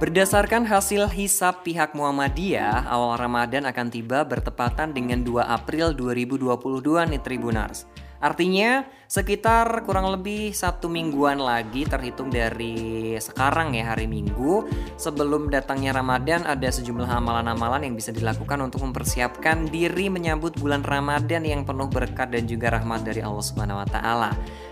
Berdasarkan hasil hisap pihak Muhammadiyah, awal Ramadan akan tiba bertepatan dengan 2 April 2022 nih Tribunars. Artinya sekitar kurang lebih satu mingguan lagi terhitung dari sekarang ya hari Minggu sebelum datangnya Ramadan ada sejumlah amalan-amalan yang bisa dilakukan untuk mempersiapkan diri menyambut bulan Ramadan yang penuh berkat dan juga rahmat dari Allah taala.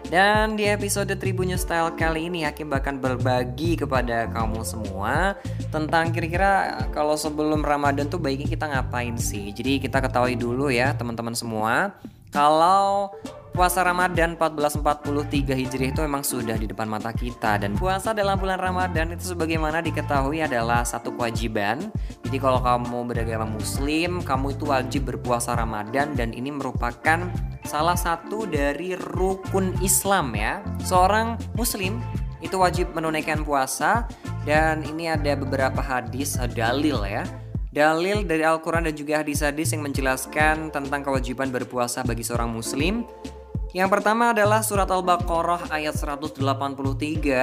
Dan di episode Tribunnya Style kali ini Hakim bahkan berbagi kepada kamu semua tentang kira-kira kalau sebelum Ramadan tuh baiknya kita ngapain sih. Jadi kita ketahui dulu ya teman-teman semua kalau puasa Ramadan 1443 Hijriah itu memang sudah di depan mata kita dan puasa dalam bulan Ramadan itu sebagaimana diketahui adalah satu kewajiban. Jadi kalau kamu beragama muslim, kamu itu wajib berpuasa Ramadan dan ini merupakan salah satu dari rukun Islam ya. Seorang muslim itu wajib menunaikan puasa dan ini ada beberapa hadis dalil ya dalil dari Al-Quran dan juga hadis-hadis yang menjelaskan tentang kewajiban berpuasa bagi seorang muslim yang pertama adalah surat Al-Baqarah ayat 183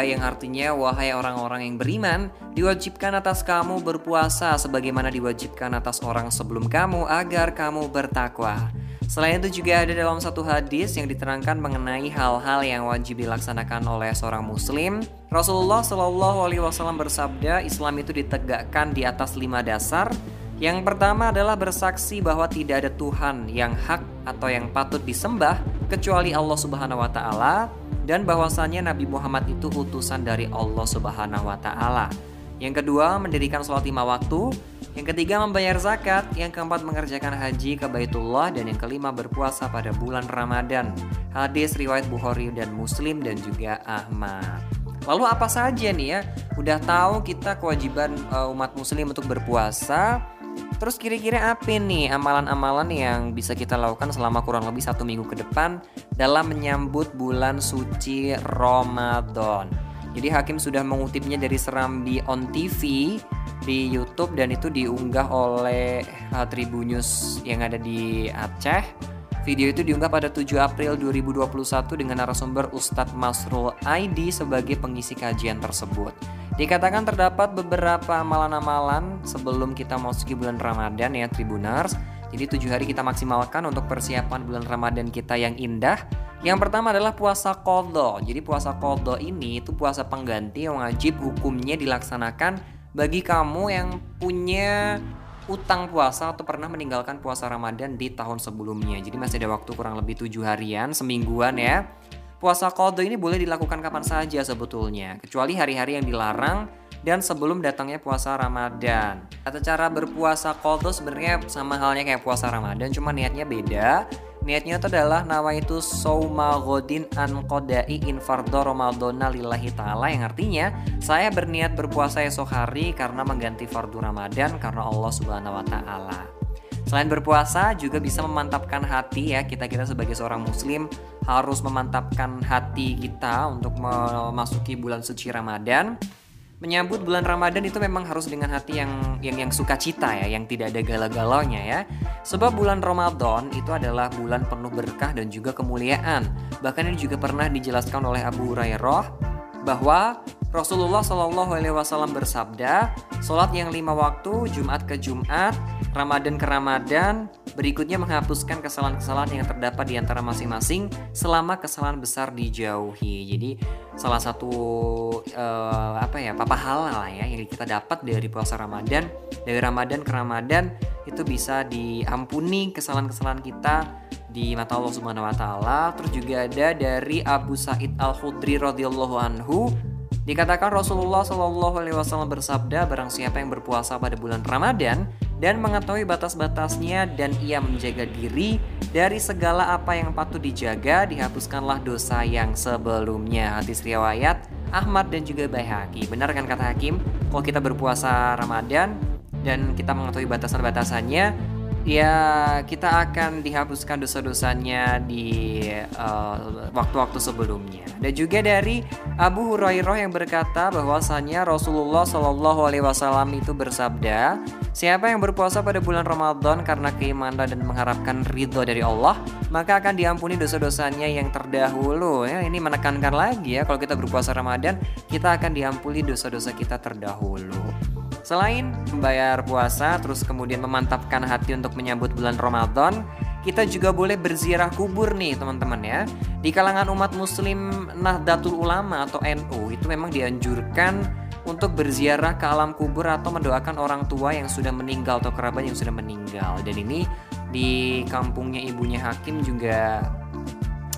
yang artinya wahai orang-orang yang beriman diwajibkan atas kamu berpuasa sebagaimana diwajibkan atas orang sebelum kamu agar kamu bertakwa. Selain itu juga ada dalam satu hadis yang diterangkan mengenai hal-hal yang wajib dilaksanakan oleh seorang muslim. Rasulullah Wasallam bersabda, Islam itu ditegakkan di atas lima dasar, yang pertama adalah bersaksi bahwa tidak ada Tuhan yang hak atau yang patut disembah kecuali Allah Subhanahu wa taala dan bahwasannya Nabi Muhammad itu utusan dari Allah Subhanahu wa taala. Yang kedua, mendirikan sholat lima waktu. Yang ketiga, membayar zakat. Yang keempat, mengerjakan haji ke Baitullah. Dan yang kelima, berpuasa pada bulan Ramadan. Hadis riwayat Bukhari dan Muslim dan juga Ahmad. Lalu apa saja nih ya? Udah tahu kita kewajiban uh, umat muslim untuk berpuasa Terus kira-kira apa nih amalan-amalan yang bisa kita lakukan selama kurang lebih satu minggu ke depan dalam menyambut bulan suci Ramadan? Jadi Hakim sudah mengutipnya dari Serambi on TV di YouTube dan itu diunggah oleh Tribunnews yang ada di Aceh. Video itu diunggah pada 7 April 2021 dengan narasumber Ustadz Masrul ID sebagai pengisi kajian tersebut. Dikatakan terdapat beberapa amalan-amalan sebelum kita memasuki bulan Ramadan ya Tribunars. Jadi tujuh hari kita maksimalkan untuk persiapan bulan Ramadan kita yang indah. Yang pertama adalah puasa kodo. Jadi puasa kodo ini itu puasa pengganti yang wajib hukumnya dilaksanakan bagi kamu yang punya utang puasa atau pernah meninggalkan puasa Ramadan di tahun sebelumnya. Jadi masih ada waktu kurang lebih tujuh harian, semingguan ya Puasa kodo ini boleh dilakukan kapan saja sebetulnya, kecuali hari-hari yang dilarang dan sebelum datangnya puasa Ramadan. Atau cara berpuasa kodo sebenarnya sama halnya kayak puasa Ramadan, cuma niatnya beda. Niatnya itu adalah nama itu Sauma Godin an Kodai Infardo Ramadona Lillahi Ta'ala yang artinya saya berniat berpuasa esok hari karena mengganti fardu Ramadan karena Allah Subhanahu Wa Ta'ala. Selain berpuasa juga bisa memantapkan hati ya kita kita sebagai seorang muslim harus memantapkan hati kita untuk memasuki bulan suci Ramadan. Menyambut bulan Ramadan itu memang harus dengan hati yang yang yang sukacita ya, yang tidak ada galau-galaunya ya. Sebab bulan Ramadan itu adalah bulan penuh berkah dan juga kemuliaan. Bahkan ini juga pernah dijelaskan oleh Abu Hurairah bahwa Rasulullah Shallallahu Alaihi Wasallam bersabda, sholat yang lima waktu, Jumat ke Jumat, Ramadan ke Ramadan, berikutnya menghapuskan kesalahan-kesalahan yang terdapat di antara masing-masing selama kesalahan besar dijauhi. Jadi salah satu uh, apa ya, papa halal ya yang kita dapat dari puasa Ramadan, dari Ramadan ke Ramadan itu bisa diampuni kesalahan-kesalahan kita di mata Allah Subhanahu wa taala. Terus juga ada dari Abu Said Al-Khudri radhiyallahu anhu Dikatakan Rasulullah Wasallam bersabda, barang siapa yang berpuasa pada bulan Ramadan dan mengetahui batas-batasnya dan ia menjaga diri dari segala apa yang patut dijaga, dihapuskanlah dosa yang sebelumnya. Hadis riwayat Ahmad dan juga Baihaqi. Benar kan kata Hakim? Kalau kita berpuasa Ramadan dan kita mengetahui batasan-batasannya, ya kita akan dihapuskan dosa-dosanya di eh, waktu-waktu uh, sebelumnya. Dan juga dari Abu Hurairah yang berkata bahwasanya Rasulullah Shallallahu Alaihi Wasallam itu bersabda, siapa yang berpuasa pada bulan Ramadan karena keimanan dan mengharapkan ridho dari Allah, maka akan diampuni dosa-dosanya yang terdahulu. Ya, ini menekankan lagi ya kalau kita berpuasa Ramadan, kita akan diampuni dosa-dosa kita terdahulu. Selain membayar puasa, terus kemudian memantapkan hati untuk menyambut bulan Ramadan, kita juga boleh berziarah kubur nih teman-teman ya. Di kalangan umat muslim Nahdlatul Ulama atau NU itu memang dianjurkan untuk berziarah ke alam kubur atau mendoakan orang tua yang sudah meninggal atau kerabat yang sudah meninggal. Dan ini di kampungnya ibunya Hakim juga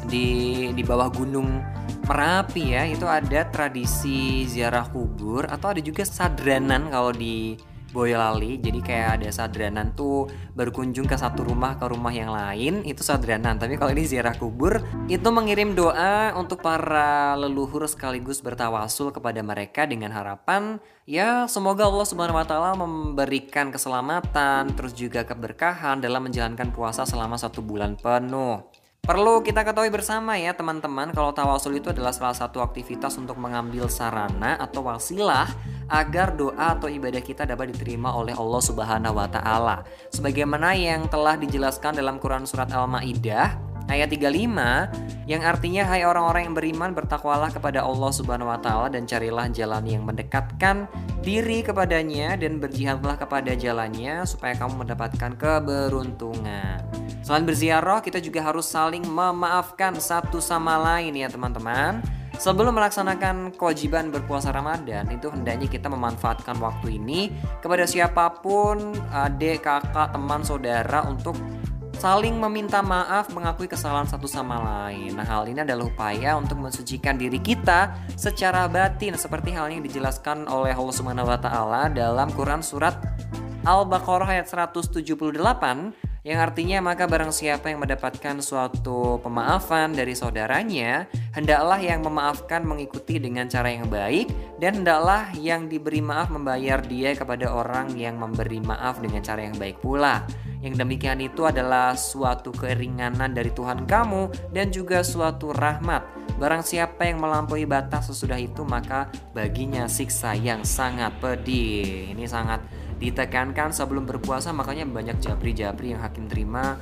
di di bawah gunung Merapi ya itu ada tradisi ziarah kubur atau ada juga sadranan kalau di Boyolali. Jadi kayak ada sadranan tuh berkunjung ke satu rumah ke rumah yang lain itu sadranan. Tapi kalau ini ziarah kubur itu mengirim doa untuk para leluhur sekaligus bertawasul kepada mereka dengan harapan ya semoga Allah Subhanahu wa taala memberikan keselamatan terus juga keberkahan dalam menjalankan puasa selama satu bulan penuh Perlu kita ketahui bersama ya teman-teman kalau tawasul itu adalah salah satu aktivitas untuk mengambil sarana atau wasilah agar doa atau ibadah kita dapat diterima oleh Allah Subhanahu wa taala. Sebagaimana yang telah dijelaskan dalam Quran surat Al-Maidah ayat 35 yang artinya hai orang-orang yang beriman bertakwalah kepada Allah Subhanahu wa taala dan carilah jalan yang mendekatkan diri kepadanya dan berjihadlah kepada jalannya supaya kamu mendapatkan keberuntungan. Selain berziarah, kita juga harus saling memaafkan satu sama lain ya teman-teman. Sebelum melaksanakan kewajiban berpuasa Ramadan, itu hendaknya kita memanfaatkan waktu ini kepada siapa pun, adik, kakak, teman, saudara untuk saling meminta maaf, mengakui kesalahan satu sama lain. Nah, hal ini adalah upaya untuk mensucikan diri kita secara batin seperti hal yang dijelaskan oleh Allah Subhanahu wa taala dalam Quran surat Al-Baqarah ayat 178 yang artinya maka barang siapa yang mendapatkan suatu pemaafan dari saudaranya, hendaklah yang memaafkan mengikuti dengan cara yang baik dan hendaklah yang diberi maaf membayar dia kepada orang yang memberi maaf dengan cara yang baik pula. Yang demikian itu adalah suatu keringanan dari Tuhan kamu dan juga suatu rahmat. Barang siapa yang melampaui batas sesudah itu maka baginya siksa yang sangat pedih. Ini sangat ditekankan sebelum berpuasa makanya banyak japri-japri yang hakim terima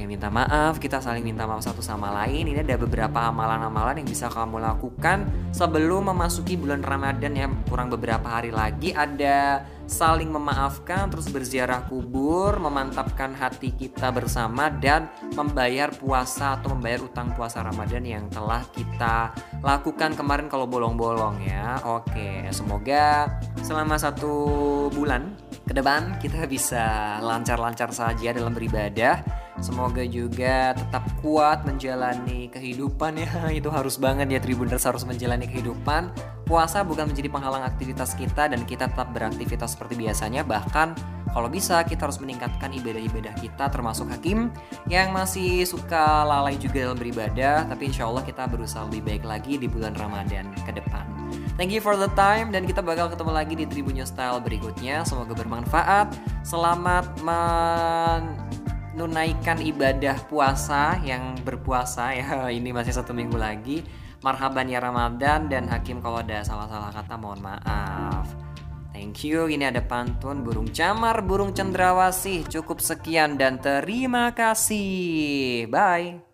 ya minta maaf. Kita saling minta maaf satu sama lain. Ini ada beberapa amalan-amalan yang bisa kamu lakukan sebelum memasuki bulan Ramadan ya. Kurang beberapa hari lagi ada saling memaafkan terus berziarah kubur memantapkan hati kita bersama dan membayar puasa atau membayar utang puasa Ramadan yang telah kita lakukan kemarin kalau bolong-bolong ya. Oke semoga selama satu bulan ke depan kita bisa lancar-lancar saja dalam beribadah Semoga juga tetap kuat menjalani kehidupan ya. Itu harus banget ya Tribuners harus menjalani kehidupan. Puasa bukan menjadi penghalang aktivitas kita dan kita tetap beraktivitas seperti biasanya. Bahkan kalau bisa kita harus meningkatkan ibadah-ibadah kita termasuk hakim yang masih suka lalai juga dalam beribadah. Tapi insya Allah kita berusaha lebih baik lagi di bulan Ramadan ke depan. Thank you for the time dan kita bakal ketemu lagi di Tribunnya Style berikutnya. Semoga bermanfaat. Selamat men menunaikan ibadah puasa yang berpuasa ya ini masih satu minggu lagi. Marhaban ya Ramadan dan Hakim kalau ada salah-salah kata mohon maaf. Thank you ini ada pantun burung camar burung cendrawasih. Cukup sekian dan terima kasih. Bye